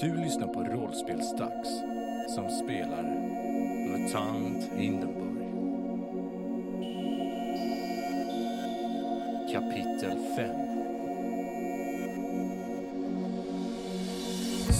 Du lyssnar på Rollspelsdags som spelar MUTANT Hindenburg. Kapitel 5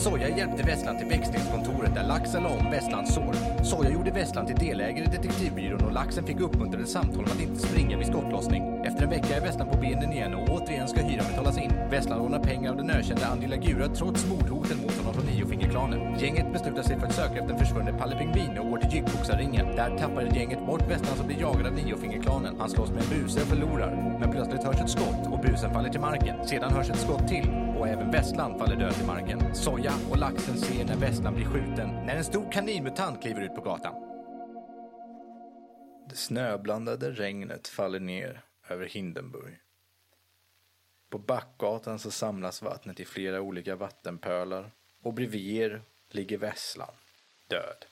Soja hjälpte Vesslan till växlingskontoret där laxen la om Vesslans sår. Soja gjorde Vesslan till delägare i detektivbyrån och laxen fick uppmuntrande samtal om att inte springa vid skottlossning. Efter en vecka är Vesslan på benen igen och återigen ska hyran betalas in. Vesslan lånar pengar av den ökända Angela Gura trots mordhoten mot honom från Niofingerklanen. Gänget beslutar sig för att söka efter en försvunnen Palle Pingvin och går till Jyckboxarringen. Där tappar gänget bort Vesslan som blir jagad av Niofingerklanen. Han slåss med en buse och förlorar. Men plötsligt hörs ett skott och busen faller till marken. Sedan hörs ett skott till och även Vesslan faller död till marken. Soja och laxen ser när Vesslan blir skjuten när en stor kaninmutant kliver ut på gatan. Det snöblandade regnet faller ner över Hindenburg. På backgatan så samlas vattnet i flera olika vattenpölar och bredvid er ligger Vesslan, död.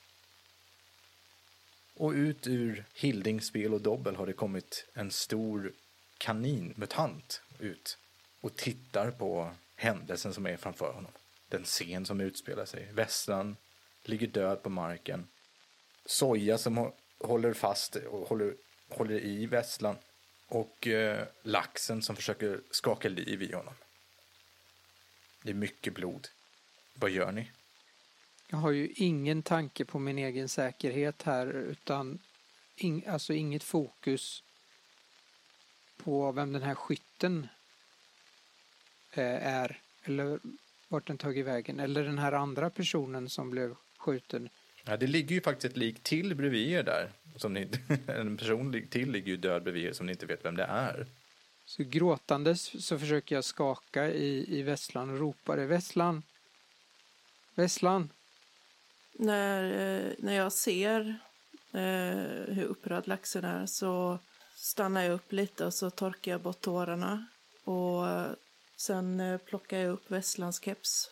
Och ut ur Hildings spel och dobbel har det kommit en stor kaninmutant ut och tittar på händelsen som är framför honom. Den scen som utspelar sig. Vesslan ligger död på marken. Soja som håller fast och håller, håller i Vesslan. Och eh, laxen som försöker skaka liv i honom. Det är mycket blod. Vad gör ni? Jag har ju ingen tanke på min egen säkerhet här utan ing, alltså inget fokus på vem den här skytten är eller vart den tagit vägen eller den här andra personen som blev skjuten. Ja, det ligger ju faktiskt ett lik till bredvid er där. Som ni, en person till ligger ju död bredvid er som ni inte vet vem det är. Så gråtandes så försöker jag skaka i, i Vesslan och ropade Vesslan! Vesslan! När, eh, när jag ser eh, hur upprörd laxen är så stannar jag upp lite och så torkar jag bort tårarna. Och eh, sen eh, plockar jag upp Vesslans keps.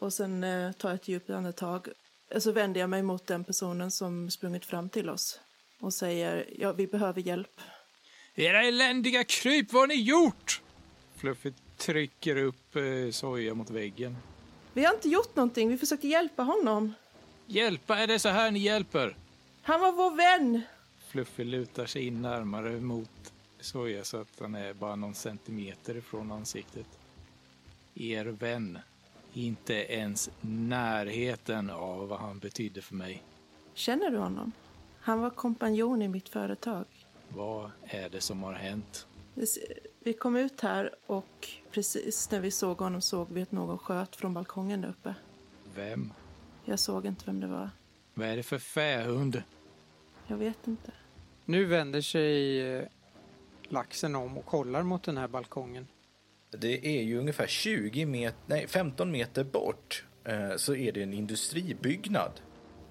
Och sen eh, tar jag ett djupt andetag. Eh, Så vänder jag mig mot den personen som sprungit fram till oss och säger ja, vi behöver hjälp. Era eländiga kryp, vad har ni gjort? Fluffy trycker upp eh, soja mot väggen. Vi har inte gjort någonting, vi försökte hjälpa honom. Hjälpa, är det så här ni hjälper? Han var vår vän. Fluffy lutar sig in närmare mot soja så att han är bara någon centimeter ifrån ansiktet. Er vän. Inte ens närheten av vad han betydde för mig. Känner du honom? Han var kompanjon i mitt företag. Vad är det som har hänt? Vi kom ut här och precis när vi såg honom såg vi att någon sköt från balkongen där uppe. Vem? Jag såg inte vem det var. Vad är det för fähund? Jag vet inte. Nu vänder sig eh, laxen om och kollar mot den här balkongen. Det är ju ungefär 20 meter, nej 15 meter bort eh, så är det en industribyggnad.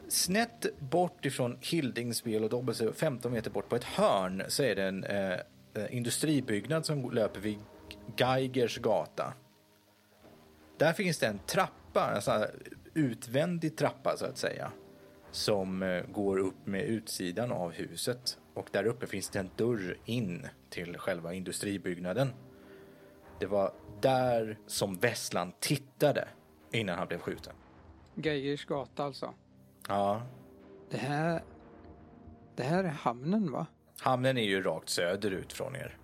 Snett bort ifrån Hildingsbel och Dobbelse, 15 meter bort på ett hörn så är det en eh, eh, industribyggnad som löper vid Geigers gata. Där finns det en trappa, en sån här utvändig trappa så att säga. Som eh, går upp med utsidan av huset. Och där uppe finns det en dörr in till själva industribyggnaden. Det var där som Vesslan tittade innan han blev skjuten. Geigers gata alltså. Ja, Det här... Det här är hamnen va? hamnen är ju rakt söderut från er.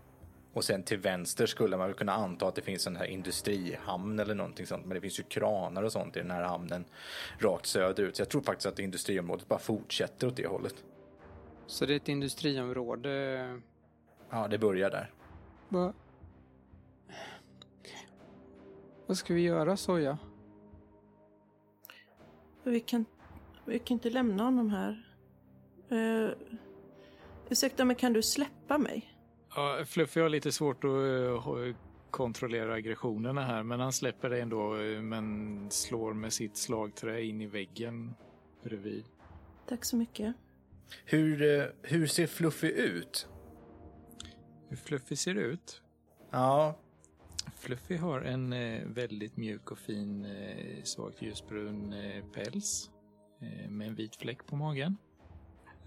Och sen till vänster skulle man väl kunna anta att det finns en här industrihamn eller någonting sånt. Men det finns ju kranar och sånt i den här hamnen rakt söderut. Så jag tror faktiskt att industriområdet bara fortsätter åt det hållet. Så det är ett industriområde. Ja, det börjar där. Va? Vad ska vi göra Soja? Vi kan, vi kan inte lämna honom här. Uh, ursäkta, men kan du släppa mig? Ja, Fluffy har lite svårt att eh, kontrollera aggressionerna här, men han släpper det ändå, eh, men slår med sitt slagträ in i väggen bredvid. Tack så mycket. Hur, hur ser Fluffy ut? Hur Fluffy ser ut? Ja, Fluffy har en eh, väldigt mjuk och fin eh, svagt ljusbrun eh, päls eh, med en vit fläck på magen.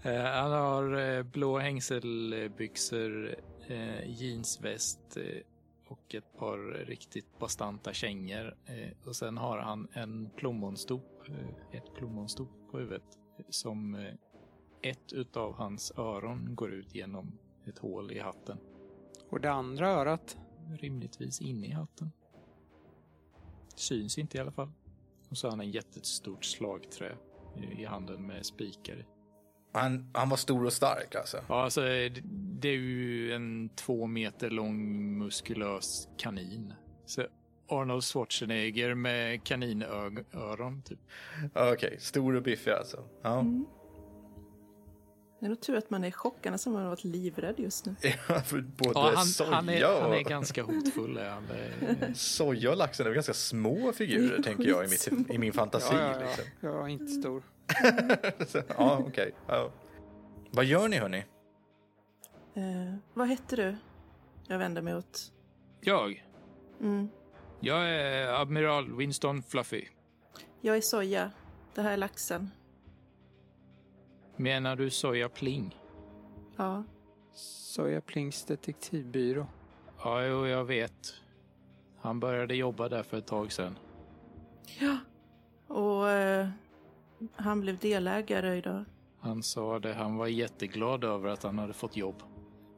Eh, han har eh, blå hängselbyxor, eh, jeansväst eh, och ett par riktigt bastanta kängor. Eh, och sen har han en plommonstop, eh, ett plommonstop på huvudet som eh, ett utav hans öron går ut genom ett hål i hatten. Och det andra örat? Rimligtvis inne i hatten. Syns inte i alla fall. Och så har han en jättestort slagträ i handen med spikar i. Han, han var stor och stark alltså. Ja, alltså det- det är ju en två meter lång muskulös kanin. Så Arnold Schwarzenegger med kaninöron typ. Okej, stor och biffig alltså. Ja. Det är nog tur att man är i chock, annars hade man varit livrädd just nu. Ja, för både Ja, han, soja, han, är, han är och, ganska hotfull. Är han. Soja och laxen är väl ganska små figurer, tänker jag i, mitt, i min fantasi. Ja, ja, ja. Liksom. Jag är inte stor. Så, ja, okej. Ja. Vad gör ni, hörni? Eh, vad hette du? Jag vänder mig åt... Jag? Mm. Jag är admiral Winston Fluffy. Jag är Soja. Det här är laxen. Menar du Soja Pling? Ja. Soja Plings detektivbyrå. Ja, jo, jag vet. Han började jobba där för ett tag sedan. Ja. Och eh, han blev delägare idag. Han sa det. Han var jätteglad över att han hade fått jobb.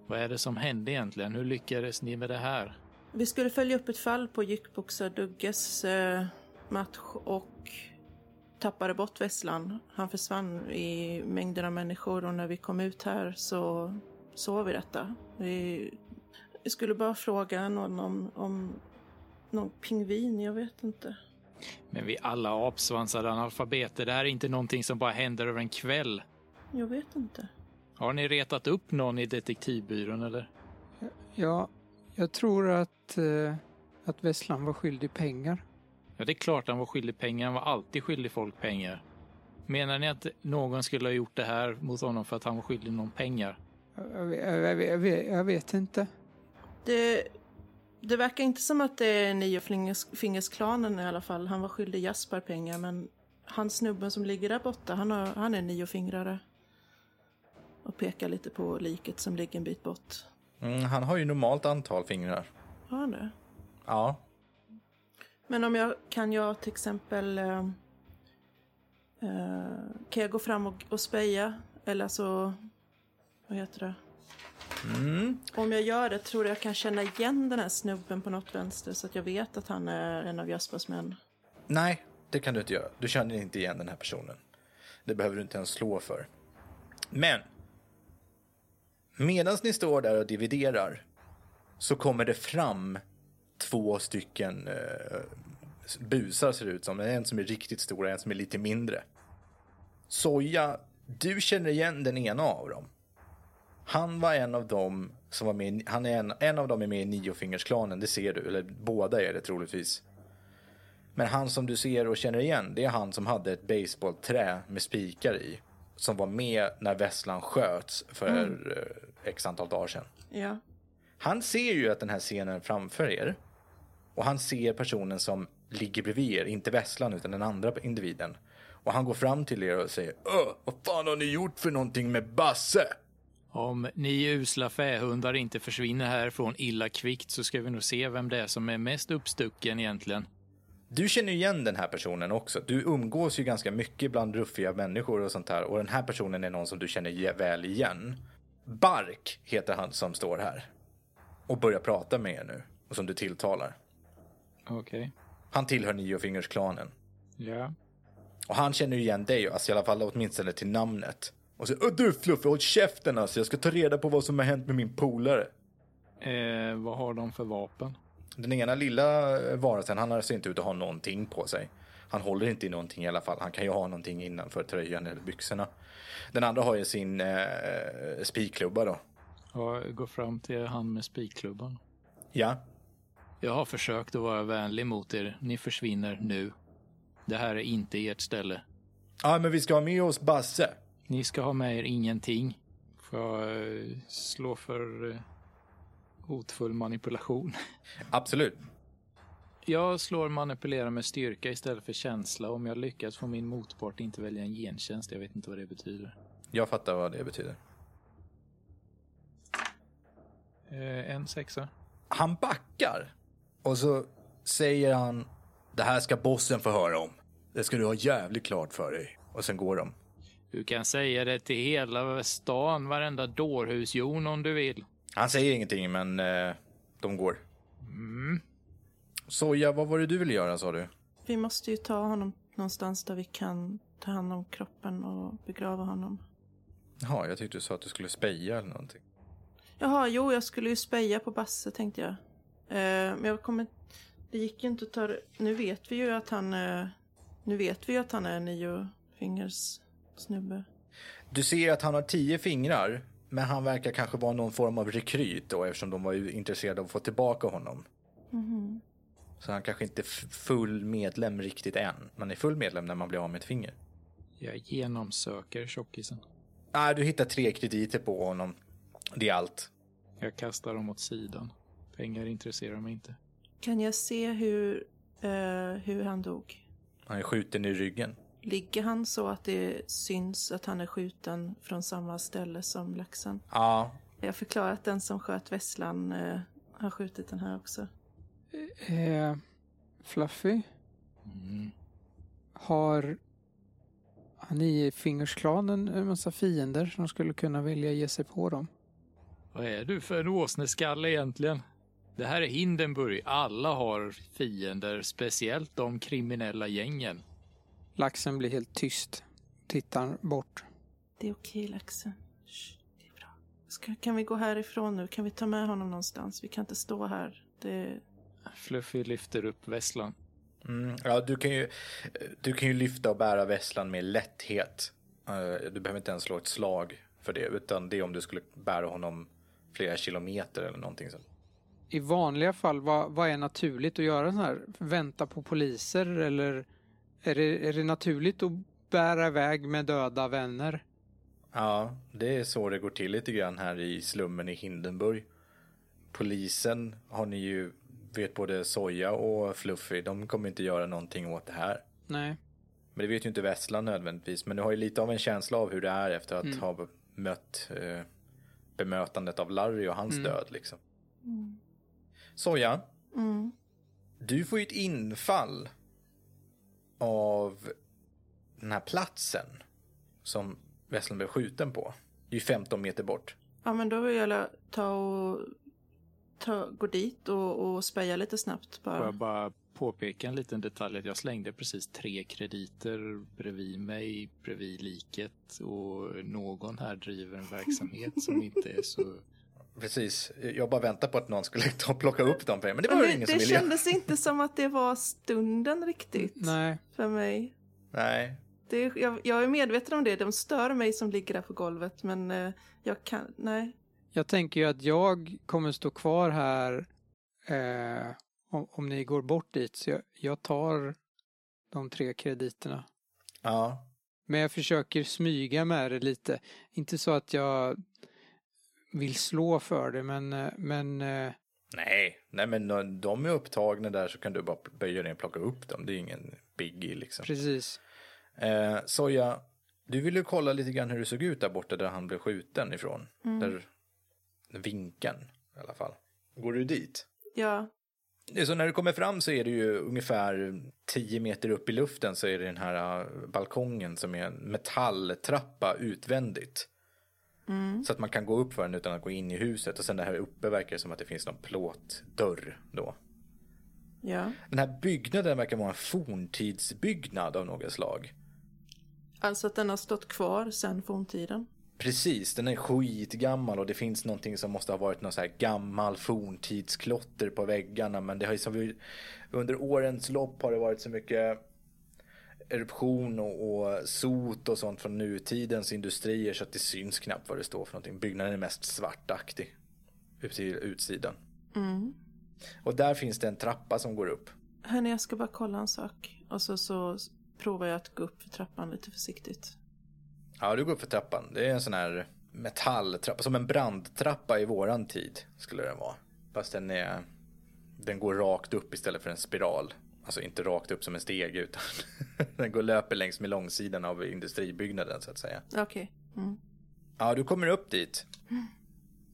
Vad är det som hände egentligen? Hur lyckades ni med det här? Vi skulle följa upp ett fall på Jyckboxar Dugges eh, match och tappade bort Vesslan. Han försvann i mängder av människor och när vi kom ut här så såg vi detta. Vi, vi skulle bara fråga någon om, om någon pingvin, jag vet inte. Men vi alla apsvansade analfabeter. Det här är inte någonting som bara händer över en kväll. Jag vet inte. Har ni retat upp någon i detektivbyrån eller? Ja, jag tror att, eh, att Vesslan var skyldig pengar. Ja, det är klart han var skyldig pengar. Han var alltid skyldig folk pengar. Menar ni att någon skulle ha gjort det här mot honom för att han var skyldig någon pengar? Jag, jag, jag, jag, vet, jag vet inte. Det, det verkar inte som att det är Niofingersklanen i alla fall. Han var skyldig Jasper pengar, men han snubben som ligger där borta, han, har, han är niofingrare. Och pekar lite på liket som ligger en bit bort. Mm, han har ju normalt antal fingrar. Har han det? Ja. Men om jag, kan jag till exempel... Eh, eh, kan jag gå fram och, och speja? Eller så... Vad heter det? Mm. Om jag gör det tror jag jag kan känna igen den här snubben på något vänster så att jag vet att han är en av Jaspers män. Nej, det kan du inte göra. Du känner inte igen den här personen. Det behöver du inte ens slå för. Men. Medan ni står där och dividerar så kommer det fram två stycken eh, busar ser det ut som. En som är riktigt stor och en som är lite mindre. Soja, du känner igen den ena av dem. Han var en av dem som var med, han är en, en av dem är med i Niofingersklanen, det ser du, eller båda är det troligtvis. Men han som du ser och känner igen, det är han som hade ett baseballträ med spikar i. Som var med när Vesslan sköts för eh, x antal dagar sedan. Ja. Han ser ju att den här scenen framför er. Och han ser personen som ligger bredvid er, inte Vesslan utan den andra individen. Och han går fram till er och säger Öh, vad fan har ni gjort för någonting med Basse? Om ni usla fähundar inte försvinner härifrån illa kvickt så ska vi nog se vem det är som är mest uppstucken egentligen. Du känner ju igen den här personen också. Du umgås ju ganska mycket bland ruffiga människor och sånt här. Och den här personen är någon som du känner väl igen. Bark heter han som står här. Och börjar prata med er nu. Och som du tilltalar. Okej. Han tillhör Niofingersklanen. Ja. Och han känner ju igen dig, alltså i alla fall åtminstone till namnet. Och så, "Åh, du Fluffy, håll käften alltså. Jag ska ta reda på vad som har hänt med min polare. Eh, vad har de för vapen? Den ena lilla varelsen, han ser inte ut att ha någonting på sig. Han håller inte i någonting i alla fall. Han kan ju ha någonting innanför tröjan eller byxorna. Den andra har ju sin eh, spikklubba då. Jag går fram till han med spikklubban. Ja, Jag har försökt att vara vänlig mot er. Ni försvinner nu. Det här är inte ert ställe. ja men vi ska ha med oss Basse. Ni ska ha med er ingenting. Får jag eh, slå för eh, hotfull manipulation? Absolut. Jag slår manipulera med styrka istället för känsla om jag lyckas få min motpart inte välja en gentjänst. Jag vet inte vad det betyder. Jag fattar vad det betyder. Eh, en sexa. Han backar och så säger han det här ska bossen få höra om. Det ska du ha jävligt klart för dig. Och sen går de. Du kan säga det till hela stan, varenda dårhusjon om du vill. Han säger ingenting, men eh, de går. Mm. Soja, vad var det du ville göra sa du? Vi måste ju ta honom någonstans där vi kan ta hand om kroppen och begrava honom. Jaha, jag tyckte du sa att du skulle speja eller någonting. Jaha, jo, jag skulle ju speja på Basse tänkte jag. Eh, men jag kommer... Det gick ju inte att ta det... Nu vet vi ju att han... Eh, nu vet vi ju att han är nio fingers snubbe. Du ser att han har tio fingrar, men han verkar kanske vara någon form av rekryt då eftersom de var intresserade av att få tillbaka honom. Mhm. Så han kanske inte är full medlem riktigt än. Man är full medlem när man blir av med ett finger. Jag genomsöker tjockisen. Nej, du hittar tre krediter på honom. Det är allt. Jag kastar dem åt sidan. Pengar intresserar mig inte. Kan jag se hur, eh, hur han dog? Han är skjuten i ryggen. Ligger han så att det syns att han är skjuten från samma ställe som laxen? Ja, Jag förklarar att den som sköt Vesslan eh, har skjutit den här också. Eh, Fluffy, Mm. har han i Fingersklanen en massa fiender som skulle kunna vilja ge sig på dem? Vad är du för en åsneskalle egentligen? Det här är Hindenburg. Alla har fiender, speciellt de kriminella gängen. Laxen blir helt tyst. Tittar bort. Det är okej laxen. Shh, det är bra. Ska, kan vi gå härifrån nu? Kan vi ta med honom någonstans? Vi kan inte stå här. Det, Fluffy lyfter upp vässlan. Mm, ja, du kan, ju, du kan ju lyfta och bära vässlan med lätthet. Eh, Du behöver inte ens slå ett slag för det, utan det är om du skulle bära honom flera kilometer eller någonting sånt. I vanliga fall, vad, vad är naturligt att göra så här? Vänta på poliser eller är det, är det naturligt att bära iväg med döda vänner? Ja, det är så det går till lite grann här i slummen i Hindenburg. Polisen har ni ju, vet både Soja och Fluffy, de kommer inte göra någonting åt det här. Nej. Men det vet ju inte Vesslan nödvändigtvis, men du har ju lite av en känsla av hur det är efter att ha mött eh, bemötandet av Larry och hans död liksom. Soja, mm. du får ju ett infall av den här platsen som Vesslan blev skjuten på. Det är ju 15 meter bort. Ja, men då vill jag ta och ta, gå dit och, och speja lite snabbt Får jag bara. bara påpeka en liten detalj att jag slängde precis tre krediter bredvid mig, bredvid liket och någon här driver en verksamhet som inte är så... Precis, jag bara väntar på att någon skulle ta och plocka upp dem, men det var Men det det ingen det som ville göra. kändes inte som att det var stunden riktigt Nej. för mig. Nej, Det, är- jag, jag är medveten om det, de stör mig som ligger där på golvet men eh, jag kan, nej. Jag tänker ju att jag kommer stå kvar här eh, om, om ni går bort dit. Så jag, jag tar de tre krediterna. ja, Men jag försöker smyga med det lite. Inte så att jag vill slå för det men, eh, men eh, nej, nej men när de är upptagna där så kan du bara böja dig och plocka upp dem. Det är ingen biggie liksom. precis. Eh, Soja, du ville ju kolla lite grann hur det såg ut där borta där han blev skjuten ifrån. Där vinkeln i alla fall. Går du dit? Ja, så när du kommer fram så är det ju ungefär 10 meter upp i luften så är det den här äh, balkongen som är en metalltrappa utvändigt. Så att man kan gå upp för den utan att gå in i huset och sen det här uppe verkar det som att det finns någon plåtdörr då. ja. Den här byggnaden verkar vara en forntidsbyggnad av något slag. Alltså att den har stått kvar sedan forntiden. Precis, den är skitgammal och det finns någonting som måste ha varit någon så här gammal forntidsklotter på väggarna. Men det har ju som vi, under årens lopp har det varit så mycket eruption och, och sot och sånt från nutidens industrier så att det syns knappt vad det står för någonting. Byggnaden är mest svartaktig ut till utsidan. Mm. Och där finns det en trappa som går upp. Hörni, jag ska bara kolla en sak. Och så, så provar jag att gå upp för trappan lite försiktigt. Ja, du går upp för trappan. Det är en sån här metalltrappa, som en brandtrappa i våran tid skulle den vara. Fast den är, den går rakt upp istället för en spiral. Alltså inte rakt upp som en stege utan den går löper längs med långsidan av industribyggnaden så att säga. Okej. Mm. Ja, du kommer upp dit.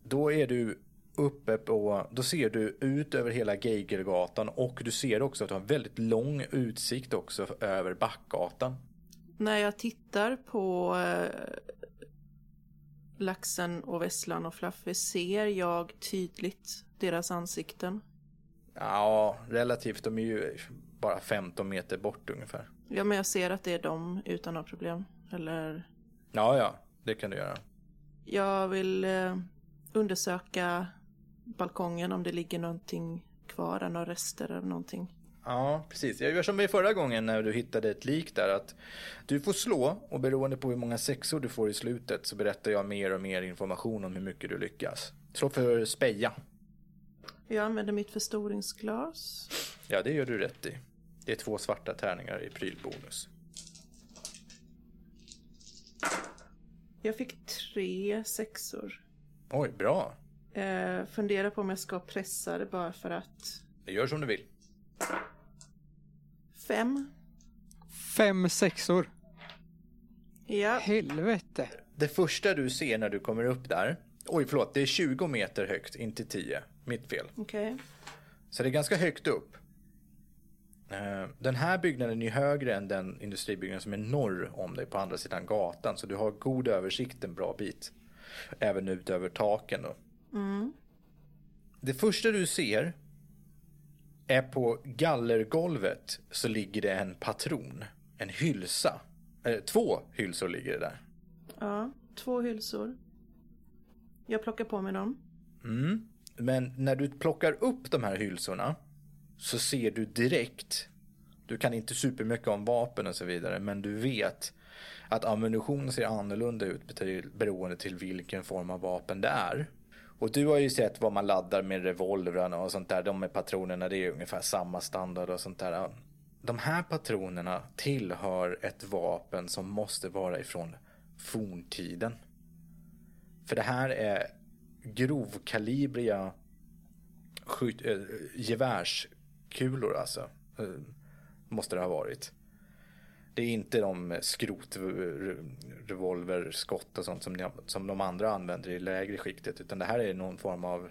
Då är du uppe på, då ser du ut över hela Geigergatan och du ser också att du har väldigt lång utsikt också över Backgatan. När jag tittar på eh, laxen och vesslan och Fluffy ser jag tydligt deras ansikten. Ja, relativt. De är ju bara 15 meter bort ungefär. Ja, men jag ser att det är dem utan några problem. Eller... Ja, ja, det kan du göra. Jag vill eh, undersöka balkongen om det ligger någonting kvar, några rester eller någonting. Ja, precis. Jag gör som i förra gången när du hittade ett lik där. att Du får slå och beroende på hur många sexor du får i slutet så berättar jag mer och mer information om hur mycket du lyckas. Slå för speja. Jag använder mitt förstoringsglas. Ja, det gör du rätt i. Det är två svarta tärningar i prylbonus. Jag fick tre sexor. Oj, bra. Eh, funderar på om jag ska pressa det bara för att. Det gör som du vill. Fem. Fem sexor. Ja. Helvete. Det första du ser när du kommer upp där. Oj, förlåt. Det är 20 meter högt, inte 10. Mitt fel. Okej. Så det är ganska högt upp. Eh, Den här byggnaden är högre än den industribyggnaden som är norr om dig på andra sidan gatan. Så du har god översikt en bra bit. Även ut över taken då. Det första du ser är på gallergolvet så ligger det en patron. En hylsa. Eh, två hylsor ligger det där. Ja. Två hylsor. Jag plockar på mig dem. Mm. Men när du plockar upp de här hylsorna så ser du direkt, du kan inte supermycket om vapen och så vidare, men du vet att ammunition ser annorlunda ut beroende till vilken form av vapen det är. Och du har ju sett vad man laddar med revolvrarna och sånt där, de med patronerna, det är ungefär samma standard och sånt där. De här patronerna tillhör ett vapen som måste vara ifrån forntiden. För det här är grovkalibriga skyt, äh, gevärskulor alltså. Eh, måste det ha varit. Det är inte de skrotrevolverskott och sånt som, de- som de andra använder i lägre skiktet. Utan det här är någon form av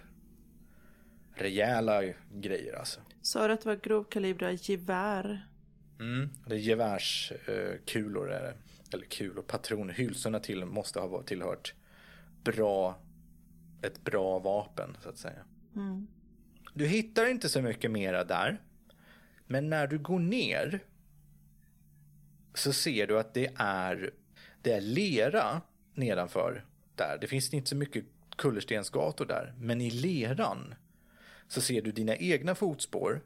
rejäla grejer alltså. Sa du att det var grovkalibra gevär? Mm. Det är gevärskulor är det. Eller kulor, patroner. Hylsorna till måste ha tillhört bra, ett bra vapen så att säga. Du hittar inte så mycket mera där. Men när du går ner så ser du att det är, det är lera nedanför där. Det finns inte så mycket kullerstensgator där. Men i leran så ser du dina egna fotspår.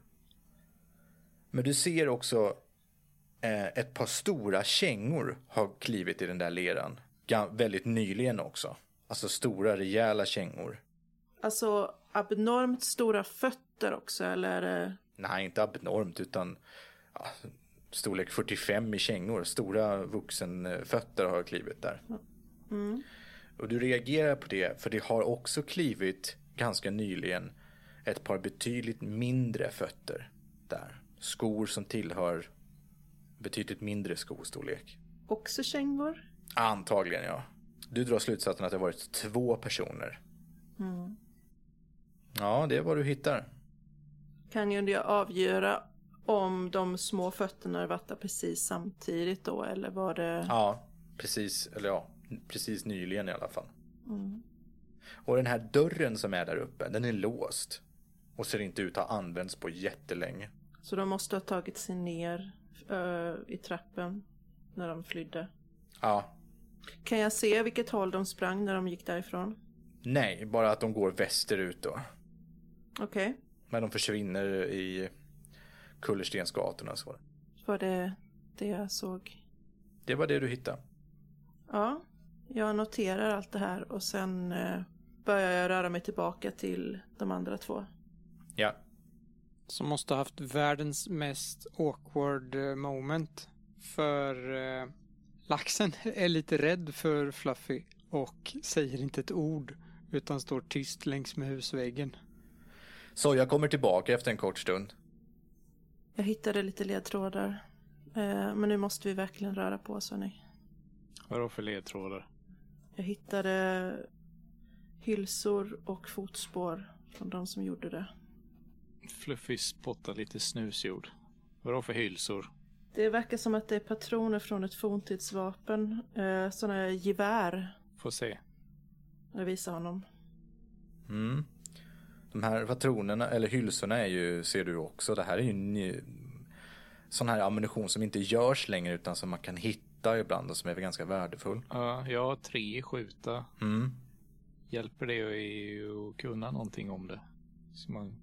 Men du ser också eh, ett par stora kängor har klivit i den där leran. Ga- väldigt nyligen också. Alltså stora rejäla kängor. Alltså abnormt stora fötter också eller? Nej, inte abnormt utan ja, storlek 45 i kängor. Stora vuxenfötter har klivit där. Och du reagerar på det för det har också klivit ganska nyligen ett par betydligt mindre fötter där. Skor som tillhör betydligt mindre skostorlek. Också kängor? Antagligen ja. Du drar slutsatsen att det har varit två personer. Ja, det är vad du hittar. Kan ju jag avgöra om de små fötterna vattnar precis samtidigt då eller var det? Ja, precis. Eller ja, precis nyligen i alla fall. Och den här dörren som är där uppe, den är låst. Och ser inte ut att ha använts på jättelänge. Så de måste ha tagit sig ner eh, i trappen när de flydde. Ja, Kan jag se vilket håll de sprang när de gick därifrån? nej, bara att de går västerut då. Okej, Men de försvinner i kullerstensgatorna och så. var det det jag såg? Det var det du hittade. Ja, jag noterar allt det här och sen eh, börjar jag röra mig tillbaka till de andra två. Ja, Som måste ha haft världens mest awkward eh, moment. För eh, laxen är lite rädd för Fluffy och säger inte ett ord utan står tyst längs med husväggen. så jag kommer tillbaka efter en kort stund. Jag hittade lite ledtrådar. Eh, men nu måste vi verkligen röra på oss hörni. Vadå för ledtrådar? Jag hittade... hylsor och fotspår från de som gjorde det. Fluffy spottar lite snusjord. Vadå för hylsor? Det verkar som att det är patroner från ett forntidsvapen. Eh, sådana gevär. Får se. Jag visar honom. Mm. De här patronerna, eller hylsorna är ju, ser du också, det här är ju ny, sån här ammunition som inte görs längre utan som man kan hitta ibland och som är ganska värdefull. Ja, jag har tre skjuta. Mm. Hjälper det att kunna någonting om det? Så man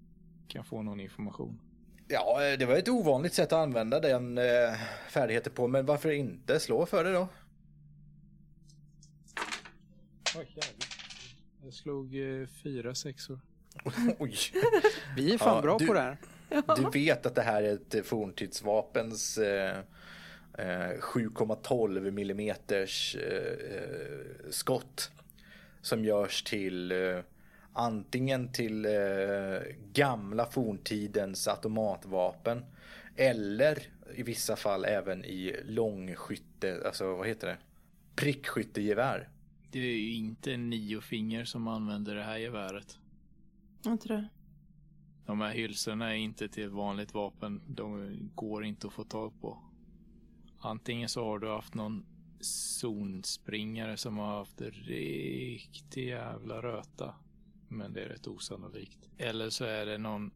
kan få någon information. Ja, det var ett ovanligt sätt att använda den eh, färdigheten på, men varför inte slå för det då? Oj. Jag slog eh, fyra sexor. Oj. Vi är fan Ja, bra du- på det här. Du vet att det här är ett forntidsvapens eh, eh, 7,12 millimeters eh, eh, skott. Som görs till eh, antingen till eh, gamla forntidens automatvapen. Eller i vissa fall även i långskytte, alltså vad heter det? Prickskyttegevär. Det är ju inte nio finger som använder det här geväret. Är inte det? De här hylsorna är inte till vanligt vapen. De går inte att få tag på. Antingen så har du haft någon zonspringare som har haft riktig jävla röta. Men det är rätt osannolikt. Eller så är det någon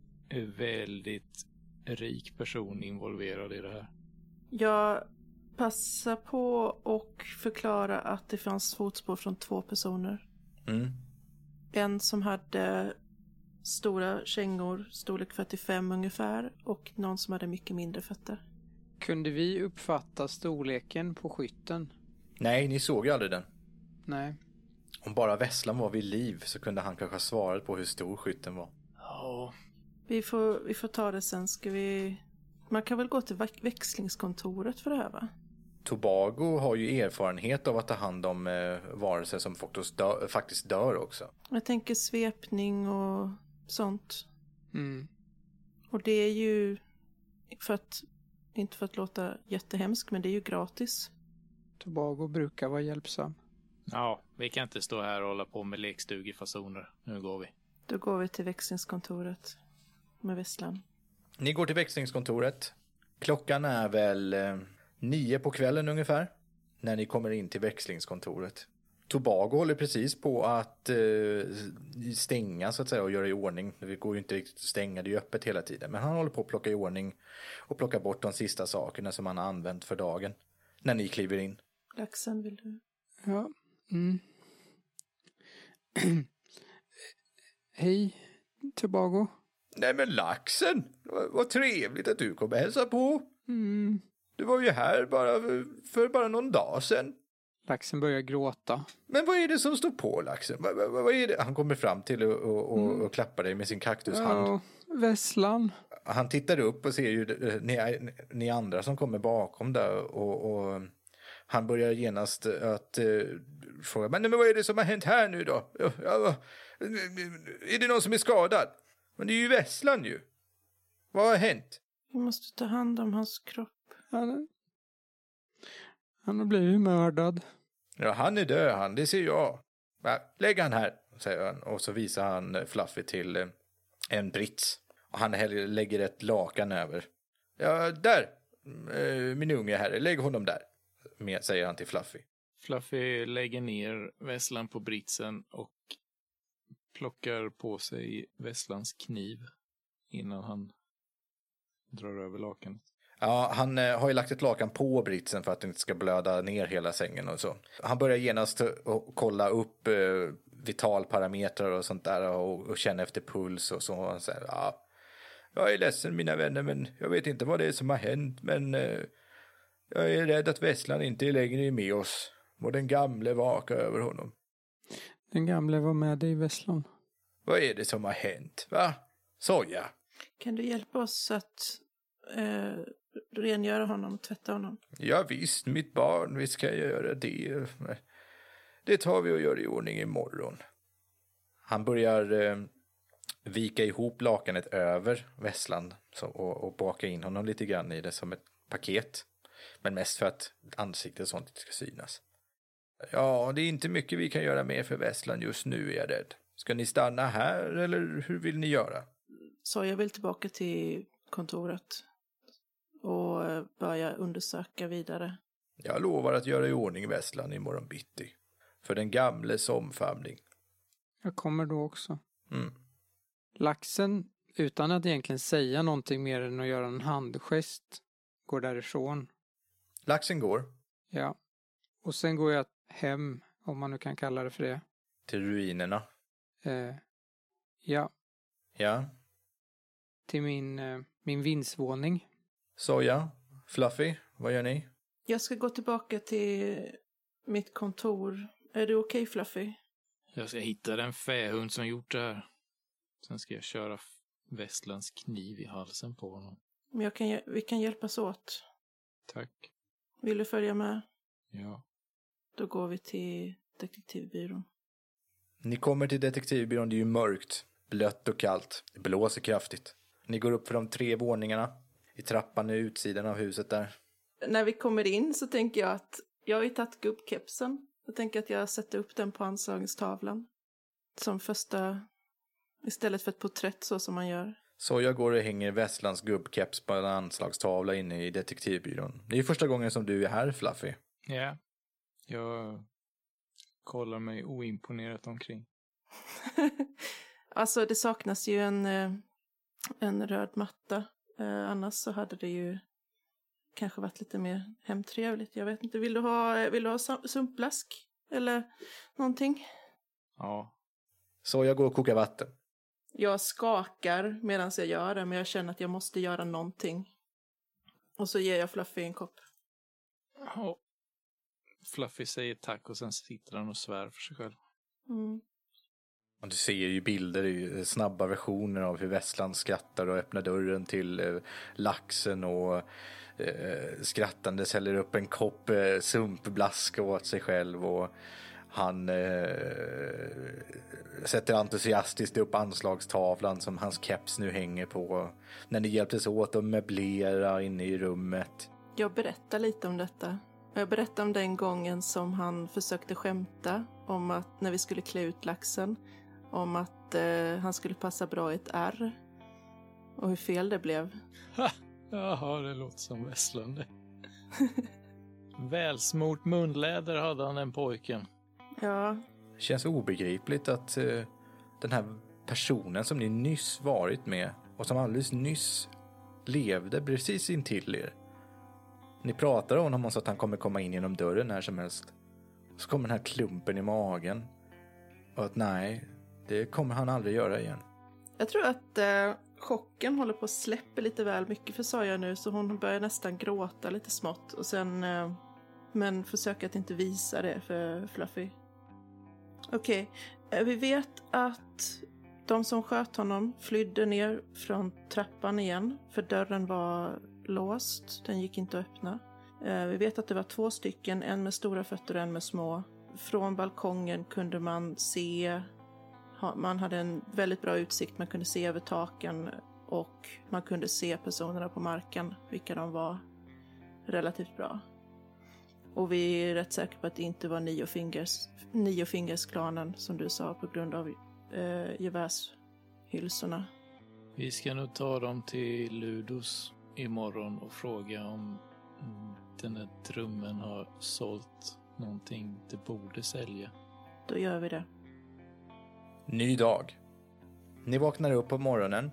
väldigt rik person involverad i det här. Jag passar på och förklara att det fanns fotspår från två personer. Mm. En som hade stora kängor, storlek 45 ungefär, och någon som hade mycket mindre fötter. Kunde vi uppfatta storleken på skytten? Nej, ni såg ju aldrig den. Nej. Om bara Vesslan var vid liv så kunde han kanske ha svarat på hur stor skytten var. Ja, Vi får, vi får ta det sen. Ska vi... Man kan väl gå till väx- växlingskontoret för det här va? Tobago har ju erfarenhet av att ta hand om eh, varelser som faktiskt dör, faktiskt dör också. Jag tänker svepning och sånt. Mm. Och det är ju för att, inte för att låta jättehemskt, men det är ju gratis. Tobago brukar vara hjälpsam. Ja, vi kan inte stå här och hålla på med lekstugefasoner. Nu går vi. Då går vi till växlingskontoret med Vesslan. Ni går till växlingskontoret. Klockan är väl eh, nio på kvällen ungefär. När ni kommer in till växlingskontoret. Tobago håller precis på att eh, stänga så att säga och göra i ordning. Det går ju inte riktigt att stänga, det är ju öppet hela tiden. Men han håller på att plocka i ordning och plocka bort de sista sakerna som han har använt för dagen. När ni kliver in. Laxen, vill du? Ja. Mm. Hej, Tobago. Nej men laxen, vad, trevligt att du kom och hälsa på. Mm. Du var ju här bara för, för bara någon dag sedan. Laxen börjar gråta. Men vad är det som står på laxen? Vad, vad, vad är det? Han kommer fram till och, och, och, och klappar dig med sin kaktushand. Ja, Vesslan. Han tittar upp och ser ju eh, ni, ni andra som kommer bakom där och, och han börjar genast att uh, fråga, men, men vad är det som har hänt här nu då? Ja, är det någon som är skadad? Men det är ju Vesslan ju. Vad har hänt? Vi måste ta hand om hans kropp. Han, han har blivit mördad. Ja, han är död han, det ser jag. Ja, lägg han här, säger han. Och så visar han eh, Fluffy till eh, en brits. Och han häller- lägger ett lakan över. Ja, där, eh, min unge herre, lägg honom där. Med, säger han till Fluffy. Fluffy lägger ner vässlan på britsen och plockar på sig vesslans kniv innan han drar över lakanet. Ja, han eh, har ju lagt ett lakan på britsen för att det inte ska blöda ner hela sängen och så. Han börjar genast kolla upp eh, vitalparametrar och sånt där och, och känna efter puls och så. Och han säger, ja, jag är ledsen mina vänner, men jag vet inte vad det är som har hänt, men eh, jag är rädd att Vesslan inte längre är med oss. Må den gamle vaka över honom. Den gamle var med dig i Vesslan. Vad är det som har hänt, va? Soja? Kan du hjälpa oss att eh, rengöra honom och tvätta honom? Ja, visst, mitt barn, vi ska göra det. Det tar vi och gör i ordning imorgon. Han börjar eh, vika ihop lakanet över Vesslan så, och, och baka in honom lite grann i det som ett paket. Men mest för att ansiktet och sånt inte ska synas. Ja, det är inte mycket vi kan göra mer för Västland just nu är jag rädd. Ska ni stanna här eller hur vill ni göra? Så jag vill tillbaka till kontoret och eh, börja undersöka vidare. Jag lovar att göra i ordning Västland imorgon bitti. För den gamles omfamning. Jag kommer då också. Mm. Laxen, utan att egentligen säga någonting mer än att göra en handgest, går därifrån. Laxen går Ja. Och sen går jag hem, om man nu kan kalla det för det. till ruinerna. Eh, ja, Ja. till min, eh, min vindsvåning. Soja, Fluffy, vad gör ni? Jag ska gå tillbaka till mitt kontor. Är du okej Fluffy? Jag ska hitta den fähund som gjort det här. Sen ska jag köra Västlands kniv i halsen på honom. Men jag kan, vi kan hjälpas åt. Tack. Vill du följa med? Ja. Då går vi till detektivbyrån. Ni kommer till detektivbyrån, det är ju mörkt, blött och kallt. Det blåser kraftigt. Ni går upp för de tre våningarna. I trappan i utsidan av huset där. När vi kommer in så tänker jag att jag har ju tagit gubbkepsen. Jag tänker att jag sätter upp den på anslagstavlan. Som första, istället för ett porträtt så som man gör. Soja går och hänger Västlands gubbkeps på en anslagstavla inne i detektivbyrån. Det är första gången som du är här, Fluffy. Ja. Jag kollar mig oimponerat omkring. alltså det saknas ju en, eh, en röd matta. Eh, annars så hade det ju kanske varit lite mer hemtrevligt. Jag vet inte, vill du ha, vill du ha sumpblask? Eller någonting? Ja. Soja går och kokar vatten. Jag skakar medan jag gör det, men jag känner att jag måste göra någonting. Och så ger jag Fluffy en kopp. ja. Fluffy säger tack och sen sitter han och svär för sig själv. Mm. Och du ser ju bilder, i snabba versioner av hur Västland skrattar och öppnar dörren till eh, laxen och eh, skrattandes häller upp en kopp eh, sumpblask åt sig själv och han eh, sätter entusiastiskt upp anslagstavlan som hans keps nu hänger på. När ni hjälptes åt att möblera inne i rummet. Jag berättar lite om detta. Jag berättar om den gången som han försökte skämta om att när vi skulle klä ut laxen, om att eh, han skulle passa bra i ett R. Och hur fel det blev. Jaha, det låter som det. Välsmort munläder hade han den pojken. Ja, känns obegripligt att eh, den här personen som ni nyss varit med och som alldeles nyss levde precis intill er. Ni pratar om honom så att han kommer komma in genom dörren när som helst. Så kommer den här klumpen i magen. Och att nej, det kommer han aldrig göra igen. jag tror att eh, chocken håller på att släppa lite väl mycket för Saja nu, så hon börjar nästan gråta lite smått. Och sen, eh, men försöker att inte visa det för Fluffy. Okej, eh, vi vet att de som sköt honom flydde ner från trappan igen, för dörren var låst. Den gick inte att öppna. Eh, vi vet att det var två stycken, en med stora fötter och en med små. Från balkongen kunde man se, man hade en väldigt bra utsikt, man kunde se över taken och man kunde se personerna på marken, vilka de var, relativt bra. Och vi är rätt säkra på att det inte var Nio Fingers, Nio Fingers-klanen som du sa på grund av eh, gevärshylsorna. Vi ska nog ta dem till Ludos imorgon och fråga om den här drömmen har sålt någonting det borde sälja. Då gör vi det. Ny dag. Ni vaknar upp på morgonen.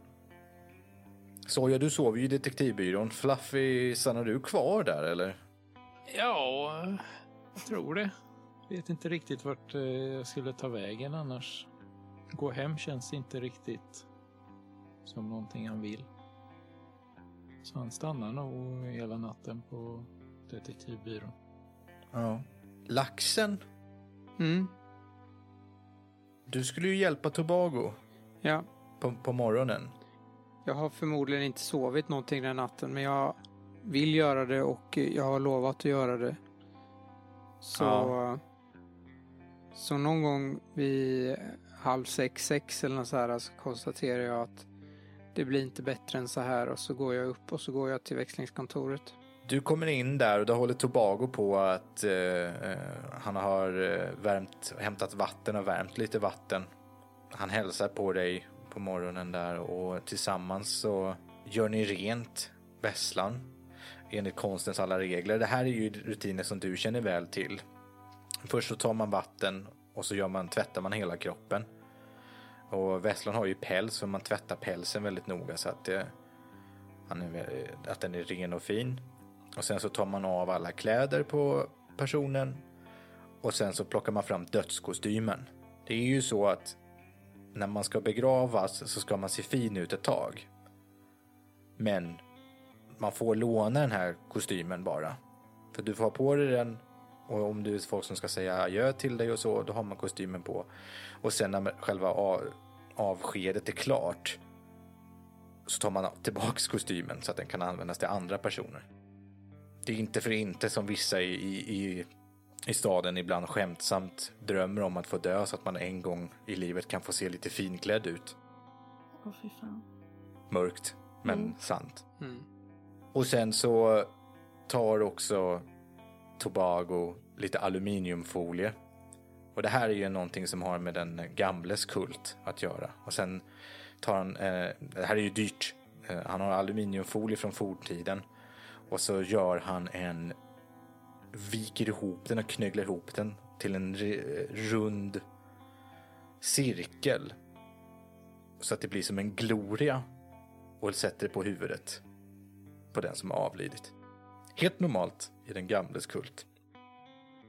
Soja, du sover ju i detektivbyrån. Fluffy, stannar du kvar där eller? Ja, jag tror det. Vet inte riktigt vart eh, jag skulle ta vägen annars. Gå hem känns inte riktigt som någonting han vill. Så han stannar nog hela natten på detektivbyrån. Ja. Laxen, Mm, du skulle ju hjälpa Tobago ja. på, på morgonen. Jag har förmodligen inte sovit någonting den natten men jag vill göra det och jag har lovat att göra det. Så, Ja. så någon gång vid halv sex, sex eller något så här så konstaterar jag att det blir inte bättre än så här och så går jag upp och så går jag till växlingskontoret. Du kommer in där och då håller Tobago på att eh, eh han har eh, värmt, hämtat vatten och värmt lite vatten. Han hälsar på dig på morgonen där och tillsammans så gör ni rent vässlan enligt konstens alla regler. Det här är ju rutiner som du känner väl till. Först så tar man vatten och så gör man, tvättar man hela kroppen. Och Vesslan har ju päls och man tvättar pälsen väldigt noga så att, det, är, att den är ren och fin. Och sen så tar man av alla kläder på personen och sen så plockar man fram dödskostymen. Det är ju så att när man ska begravas så ska man se fin ut ett tag. Men man får låna den här kostymen bara. För du får ha på dig den och om du är folk som ska säga adjö till dig och så, då har man kostymen på. Och sen när själva avskedet är klart så tar man tillbaks kostymen så att den kan användas till andra personer. Det är inte för inte som vissa i, i, i staden ibland skämtsamt drömmer om att få dö så att man en gång i livet kan få se lite finklädd ut. Åh, fy fan. Mörkt, men Mm. sant. Mm. Och sen så tar också Tobago lite aluminiumfolie. Och det här är ju någonting som har med den gamles kult att göra. Och sen tar han, eh, det här är ju dyrt. Eh, han har aluminiumfolie från forntiden. Och så gör han en, viker ihop den och knögglar ihop den till en rund cirkel. Så att det blir som en gloria. Och sätter det på huvudet på den som har avlidit. Helt normalt i den gamles kult.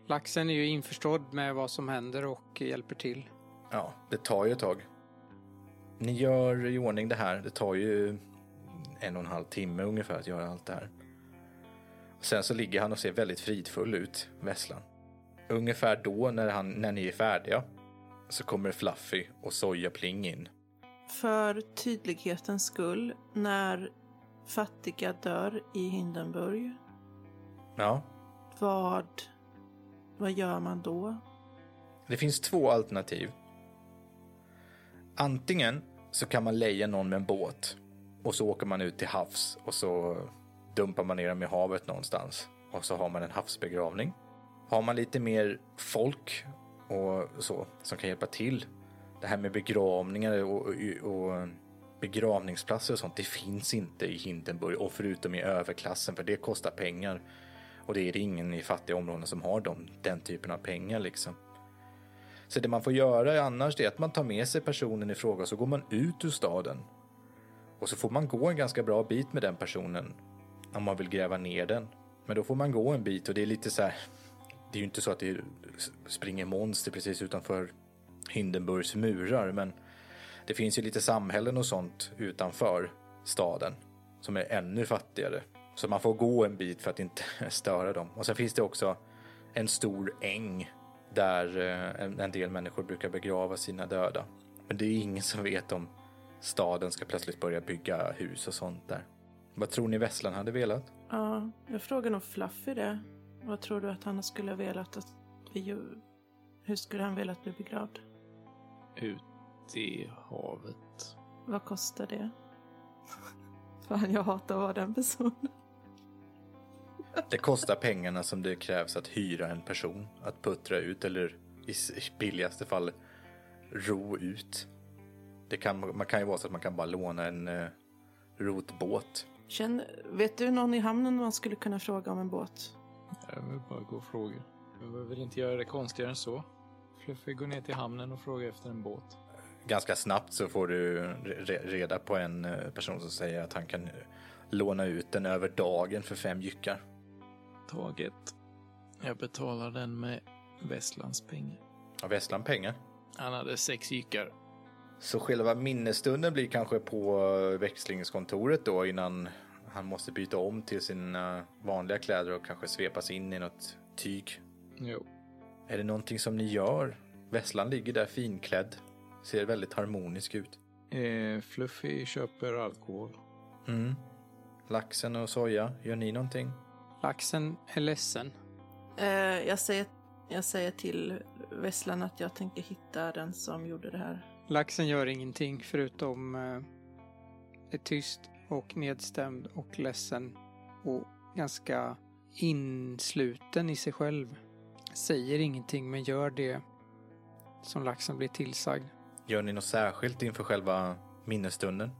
Laxen är ju införstådd med vad som händer och hjälper till. Ja, det tar ju ett tag. Ni gör i ordning det här. Det tar ju en och en halv timme ungefär att göra allt det här. Sen så ligger han och ser väldigt fridfull ut, Vesslan. Ungefär då, när, han, när ni är färdiga, så kommer Fluffy och Soja Pling in. För tydlighetens skull, när fattiga dör i Hindenburg, Ja, vad, vad gör man då? Det finns två alternativ. Antingen så kan man leja någon med en båt och så åker man ut till havs och så dumpar man ner dem i havet någonstans och så har man en havsbegravning. Har man lite mer folk och så som kan hjälpa till. Det här med begravningar och, och, och begravningsplatser och sånt, det finns inte i Hindenburg och förutom i överklassen för det kostar pengar. Och det är det ingen i fattiga områden som har de, den typen av pengar liksom. Så det man får göra annars är att man tar med sig personen i fråga så går man ut ur staden. Och så får man gå en ganska bra bit med den personen om man vill gräva ner den. Men då får man gå en bit och det är lite så här. Det är ju inte så att det springer monster precis utanför Hindenburgs murar men det finns ju lite samhällen och sånt utanför staden som är ännu fattigare. Så man får gå en bit för att inte störa dem. Och sen finns det också en stor äng där eh, en, del människor brukar begrava sina döda. Men det är ingen som vet om staden ska plötsligt börja bygga hus och sånt där. Vad tror ni Vesslan hade velat? Ja, jag frågar nog Fluffy det. Vad tror du att han skulle ha velat att vi? Hur skulle han velat bli begravd? Ut i havet. Vad kostar det? Fan, jag hatar att vara den personen. Det kostar pengarna som det krävs att hyra en person att puttra ut eller i billigaste fall ro ut. Det kan, man kan ju vara så att man kan bara låna en eh, rotbåt. Känn, vet du någon i hamnen man skulle kunna fråga om en båt? Jag vill bara gå och fråga. Jag behöver inte göra det konstigare än så. Fluffy går ner till hamnen och frågar efter en båt. Ganska snabbt så får du re- reda på en eh, person som säger att han kan eh, låna ut den över dagen för fem jyckar. Taget. Jag betalar den med Västlands pengar. Har Vesslan pengar? Han hade sex jyckar. Så själva minnesstunden blir kanske på eh, växlingskontoret då innan han måste byta om till sina vanliga kläder och kanske svepas in i något tyg. Jo. Är det någonting som ni gör? Vesslan ligger där finklädd. Ser väldigt harmonisk ut. Eh, Fluffy köper alkohol. Mm. Laxen och soja, gör ni någonting? Laxen är ledsen. Eh, jag, säger, jag säger till Vesslan att jag tänker hitta den som gjorde det här. Laxen gör ingenting förutom eh, är tyst och nedstämd och ledsen och ganska insluten i sig själv. Säger ingenting men gör det som laxen blir tillsagd. Gör ni något särskilt inför själva minnesstunden?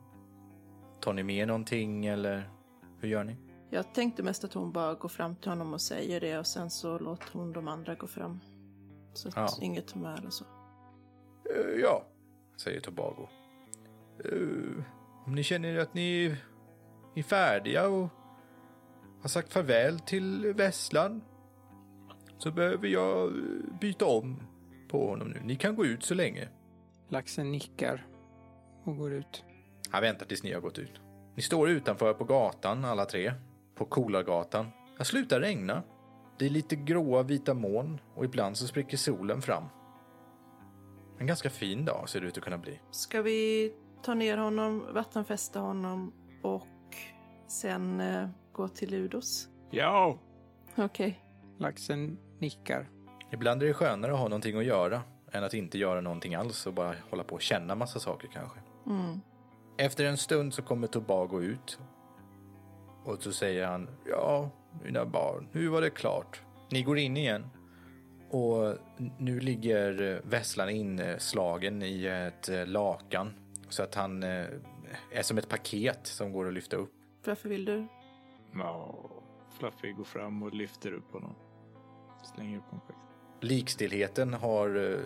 Tar ni med någonting eller hur gör ni? Jag tänkte mest att hon bara går fram till honom och säger det och sen så låter hon de andra gå fram. Så att Ja. inget tar med eller så. Eh, ja, säger Tobago. Eh, om ni känner att ni är färdiga och har sagt farväl till Vesslan så behöver jag eh, byta om på honom nu. Ni kan gå ut så länge. Laxen nickar och går ut. Han väntar tills ni har gått ut. Ni står utanför på gatan alla tre. På Kolargatan. Det slutar regna. Det är lite gråa vita moln och ibland så spricker solen fram. En ganska fin dag ser det ut att kunna bli. Ska vi ta ner honom, vattenfästa honom och sen eh, gå till Ludos? Ja! Okej. Laxen nickar. Ibland är det skönare att ha någonting att göra än att inte göra någonting alls och bara hålla på och känna massa saker kanske. Mm. Efter en stund så kommer Tobago ut. Och så säger han, ja, mina barn, nu var det klart. Ni går in igen. Och nu ligger Vesslan inslagen i ett eh, lakan. Så att han eh, är som ett paket som går att lyfta upp. Varför vill du? Ja, Fluffy går fram och lyfter upp honom. Slänger upp honom högt. Likstillheten har eh,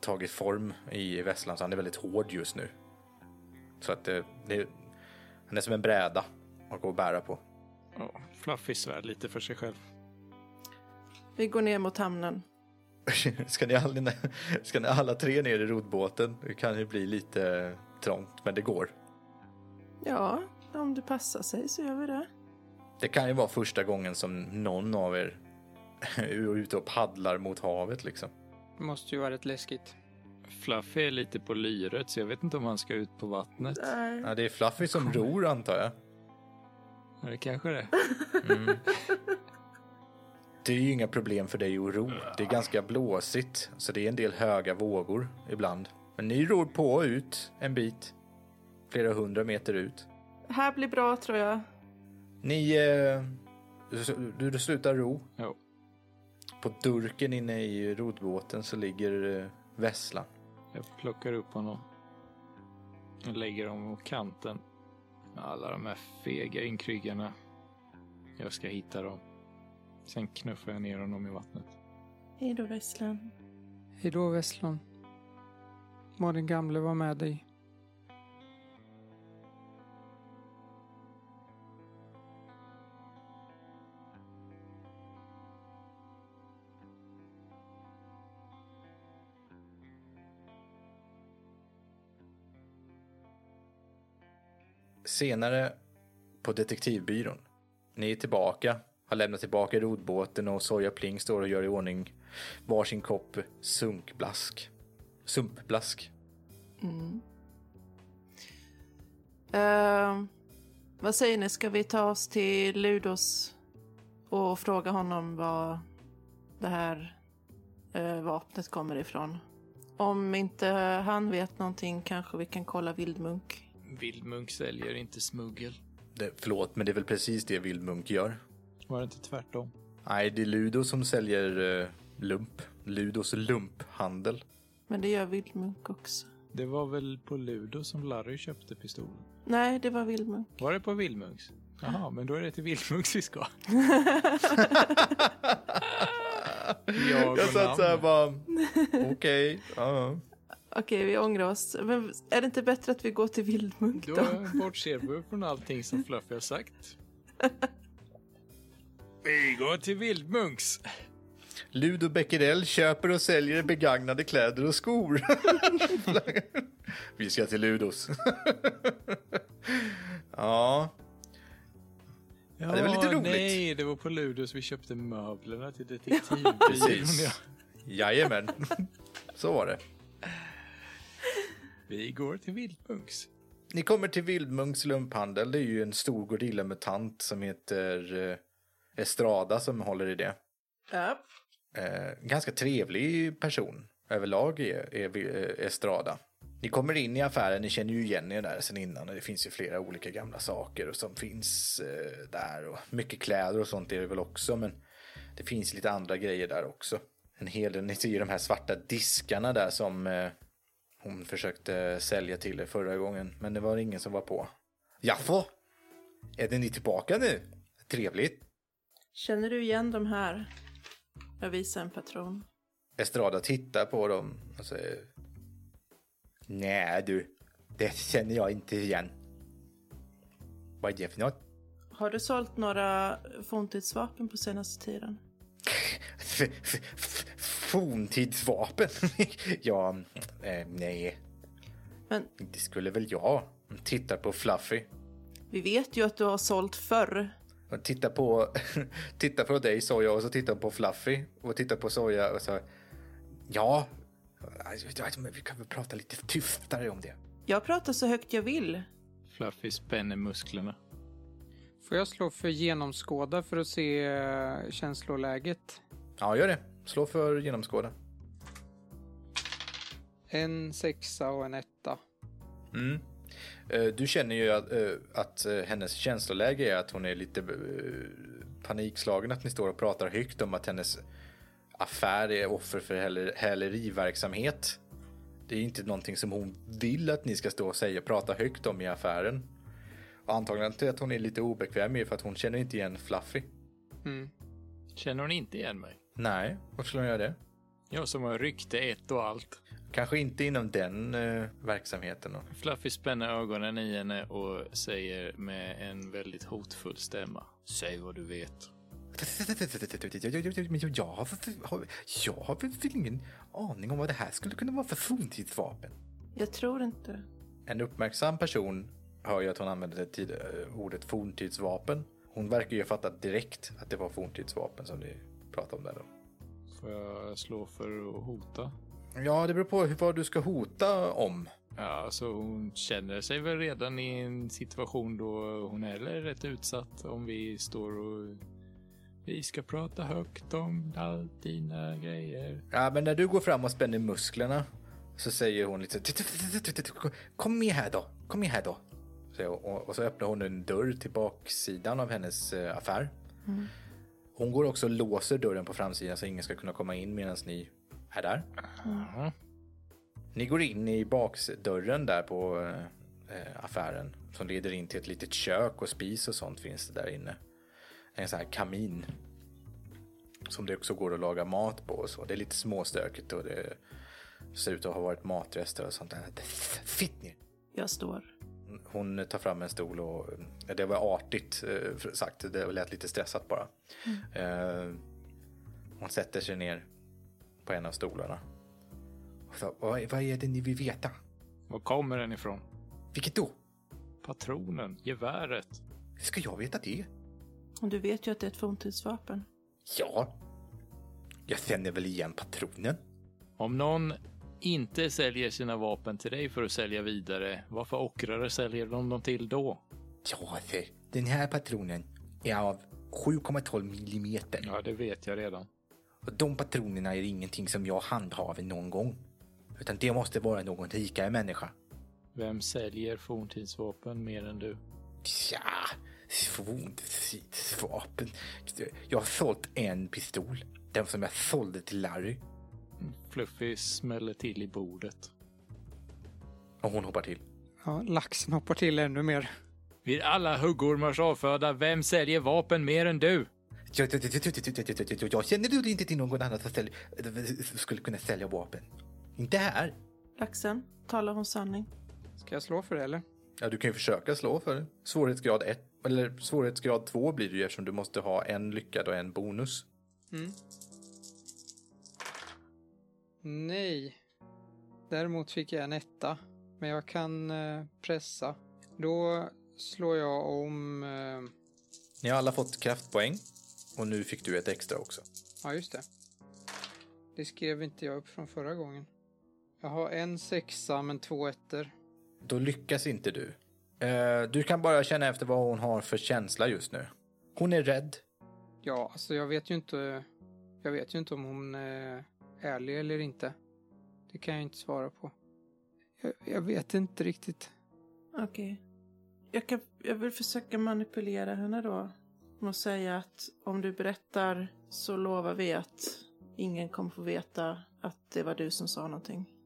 tagit form i Vesslan så han är väldigt hård just nu. Så att eh, det, han är som en bräda att gå och bära på. Ja, Fluffy svär lite för sig själv. Vi går ner mot hamnen. ska, ni alla, ska ni alla tre ner i roddbåten? Det kan ju bli lite trångt, men det går. Ja, om det passar sig så gör vi det. Det kan ju vara första gången som någon av er är ute och paddlar mot havet liksom. Det måste ju vara rätt läskigt. Fluffy är lite på lyret så jag vet inte om han ska ut på vattnet. Nej. Ja, det är Fluffy som ror antar jag. Det kanske det. Det är ju inga problem för dig att ro. Det är ganska blåsigt, så det är en del höga vågor ibland. Men ni ror på ut en bit, flera hundra meter ut. Det här blir bra tror jag. Ni... Eh, du, du slutar ro. Ja. På durken inne i roddbåten så ligger eh, Vesslan. Jag plockar upp honom. Jag lägger honom på kanten. Alla de här fega inkryggarna. Jag ska hitta dem. Sen knuffar jag ner honom i vattnet. Hej då Vesslan. Hejdå Vesslan. Må den gamle vara med dig. Senare på detektivbyrån. Ni är tillbaka, har lämnat tillbaka roddbåten och Soja Pling står och gör i ordning varsin kopp sunkblask. Sumpblask. Mm. Eh, vad säger ni, ska vi ta oss till Ludos och fråga honom var det här uh, vapnet kommer ifrån? Om inte han vet någonting kanske vi kan kolla Vildmunk. Vildmunk säljer inte smuggel. Det, förlåt, men det är väl precis det Vildmunk gör. Var det inte tvärtom? Nej, det är Ludo som säljer eh, lump. Ludos lumphandel. Men det gör Vildmunk också. Det var väl på Ludo som Larry köpte pistolen? Nej, det var Vildmunk. Var det på Vildmunks? Jaha, men då är det till Vildmunks vi ska. Jag Jag satt så här namn. bara, okej, ja. Okej, vi ångrar oss. Men är det inte bättre att vi går till Vildmunk då? Då bortser vi från allting som Fluffy har sagt. Vi går till Vildmunks. Ludo Becquerel köper och säljer begagnade kläder och skor. Vi ska till Ludos. ja, Ja, det var lite roligt. Nej, det var på Ludos vi köpte möblerna till detektivbyrån. Precis. Ja. jajamän. Så var det. Vi går till Vildmunks. Ni kommer till Vildmunks lumphandel. Det är ju en stor gorillamutant som heter eh, Estrada som håller i det. Ja. Eh, ganska trevlig person överlag är, är eh, Estrada. Ni kommer in i affären, ni känner ju igen er där sen innan. och Det finns ju flera olika gamla saker som finns eh, där. Och mycket kläder och sånt är det väl också. Men det finns lite andra grejer där också. En hel del, ni ser ju de här svarta diskarna där som eh, hon försökte sälja till er förra gången. Men det var ingen som var på. Jaffå? Är det ni tillbaka nu? Trevligt. Känner du igen de här? Jag visar en patron. Estrada tittar på dem och säger Nej du, det känner jag inte igen. Vad är det för något? Har du sålt några forntidsvapen på senaste tiden? Forntidsvapen? ja, eh, nej. Men Det skulle väl jag. Tittar på Fluffy. vi vet ju att du har sålt förr. Och tittar på, tittar på dig Soja och så tittar på Fluffy. Och tittar på Soja och så. Ja, alltså, vi kan väl prata lite tystare om det. Jag pratar så högt jag vill. Fluffy spänner musklerna. Får jag slå för genomskåda för att se eh, känsloläget? Ja, gör det. Slå för genomskåda. En sexa och en etta. Mm. Eh, Du känner ju att, eh, att eh, hennes känsloläge är att hon är lite panikslagen att ni står och pratar högt om att hennes affär är offer för häler- häleriverksamhet. Det är inte någonting som hon vill att ni ska stå och säga, prata högt om i affären. Och antagligen till att hon är lite obekväm är för att hon känner inte igen Fluffy. Mm. Känner hon inte igen mig? Nej, varför skulle hon göra det? Jag som har rykte ett och allt. Kanske inte inom den eh, verksamheten. Då. Fluffy spänner ögonen i henne och säger med en väldigt hotfull stämma. Säg vad du vet. Men jag har, jag har väl ingen aning om vad det här skulle kunna vara för forntidsvapen. Jag tror inte. En uppmärksam person hör ju att hon använder det tid, eh, ordet forntidsvapen. Hon verkar ju ha fattat direkt att det var forntidsvapen som ni pratade om där då. Får jag slå för att hota? Ja, det beror på hur, vad du ska hota om. Ja, så hon känner sig väl redan i en situation då hon är rätt utsatt om vi står och vi ska prata högt om allt dina grejer. Ja, men när du går fram och spänner musklerna så säger hon lite Kom med här då, kom med här då. Och, så öppnar hon en dörr till baksidan av hennes eh, affär. Hon går också och låser dörren på framsidan så ingen ska kunna komma in medan ni är där. Mhm. Ni går in i baksdörren där på eh, affären som leder in till ett litet kök och spis och sånt finns det där inne. En sån här kamin. Som det också går att laga mat på och så. Det är lite småstökigt och det ser ut att ha varit matrester och sånt där. Sitt ner! Jag står. Hon tar fram en stol och ja, det var artigt eh, sagt. Det lät lite stressat bara. Eh, hon sätter sig ner på en av stolarna. Och så, vad, vad är det ni vill veta? Var kommer den ifrån? Vilket då? Patronen, geväret. Hur ska jag veta det? Och du vet ju att det är ett forntidsvapen. Ja. Jag känner väl igen patronen. Om någon inte säljer sina vapen till dig för att sälja vidare, varför ockrare säljer de dem till då? Ja, alltså, den här patronen är av 7,12 millimeter. Ja, det vet jag redan. Och de patronerna är ingenting som jag handhaver någon gång. Utan det måste vara någon rikare människa. Vem säljer forntidsvapen mer än du? Tja, forntidsvapen. Jag har sålt en pistol. Den som jag sålde till Larry. Fluffy smäller till i bordet. Och hon hoppar till. Ja, laxen hoppar till ännu mer. Vid alla huggormars avföda, vem säljer vapen mer än du? Jag, känner du inte till någon annan som sälj, skulle kunna sälja vapen? Inte här. Laxen, talar hon sanning? Ska jag slå för det eller? Ja, du kan ju försöka slå för det. Svårighetsgrad 1. Eller svårighetsgrad 2 blir det ju eftersom du måste ha en lyckad och en bonus. Nej. Däremot fick jag en etta. Men jag kan eh, pressa. Då slår jag om... Eh, Ni har alla fått kraftpoäng. Och nu fick du ett extra också. ja, just det. Det skrev inte jag upp från förra gången. Jag har en sexa men två ettor. Då lyckas inte du. Eh, du kan bara känna efter vad hon har för känsla just nu. Hon är rädd. Ja, alltså jag vet ju inte... Jag vet ju inte om hon ärlig eller inte. Det kan jag inte svara på. Jag, jag vet inte riktigt. Okej. Jag, kan, jag vill försöka manipulera henne då. Och säga att om du berättar så lovar vi att ingen kommer få veta att det var du som sa någonting.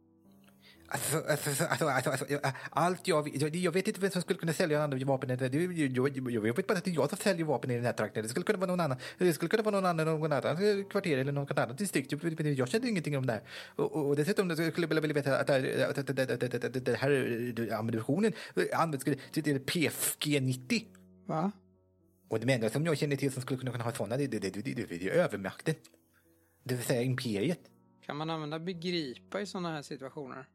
Alltså, alltså, alltså, alltså, alltså, jag- allt jag, jag, jag vet inte vem som skulle kunna sälja andra vapen. Jag, jag, jag vet bara att det är jag som säljer vapen i den här trakten. Det skulle kunna vara någon annan. Det skulle kunna vara någon annan, någon annan kvarter eller något annat distrikt. Jag, jag kände ingenting om det här. Och, och, dessutom skulle jag vilja veta att, det- att, att, att, att, att, att, att den här eh, ammunitionen används till till PFG-90. Va? Och det enda som jag känner till som skulle kunna ha sådana, det, det, det, det, det, det är övermakten. Det vill säga imperiet. Kan man använda begripa i sådana här situationer?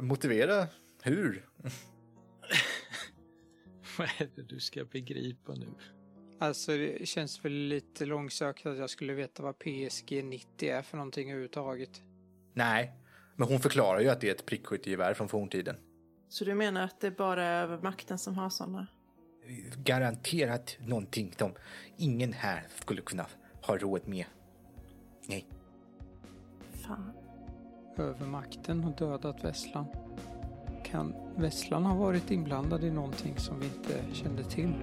Motivera hur? Vad är det du ska begripa nu? Alltså det känns väl lite långsökt att jag skulle veta vad PSG 90 är för någonting överhuvudtaget. Nej, men hon förklarar ju att det är ett prickskyttegevär från forntiden. Så du menar att det bara är övermakten som har sådana? Garanterat någonting som ingen här skulle kunna ha råd med. Nej. Fan. Övermakten har dödat Vesslan. Kan Vesslan ha varit inblandad i någonting som vi inte kände till?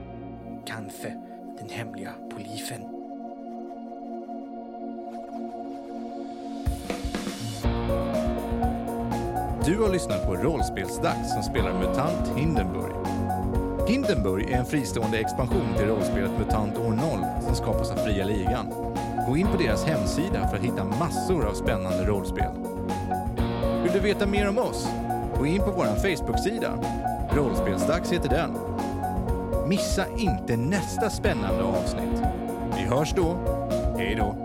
Kanske den hemliga polisen. Du har lyssnat på Rollspelsdags som spelar MUTANT Hindenburg. Hindenburg är en fristående expansion till rollspelet MUTANT år 0 som skapas av Fria Ligan. Gå in på deras hemsida för att hitta massor av spännande rollspel. Vill du veta mer om oss? Gå in på vår Facebook-sida. Rollspelsdags heter den. Missa inte nästa spännande avsnitt. Vi hörs då. Hej då!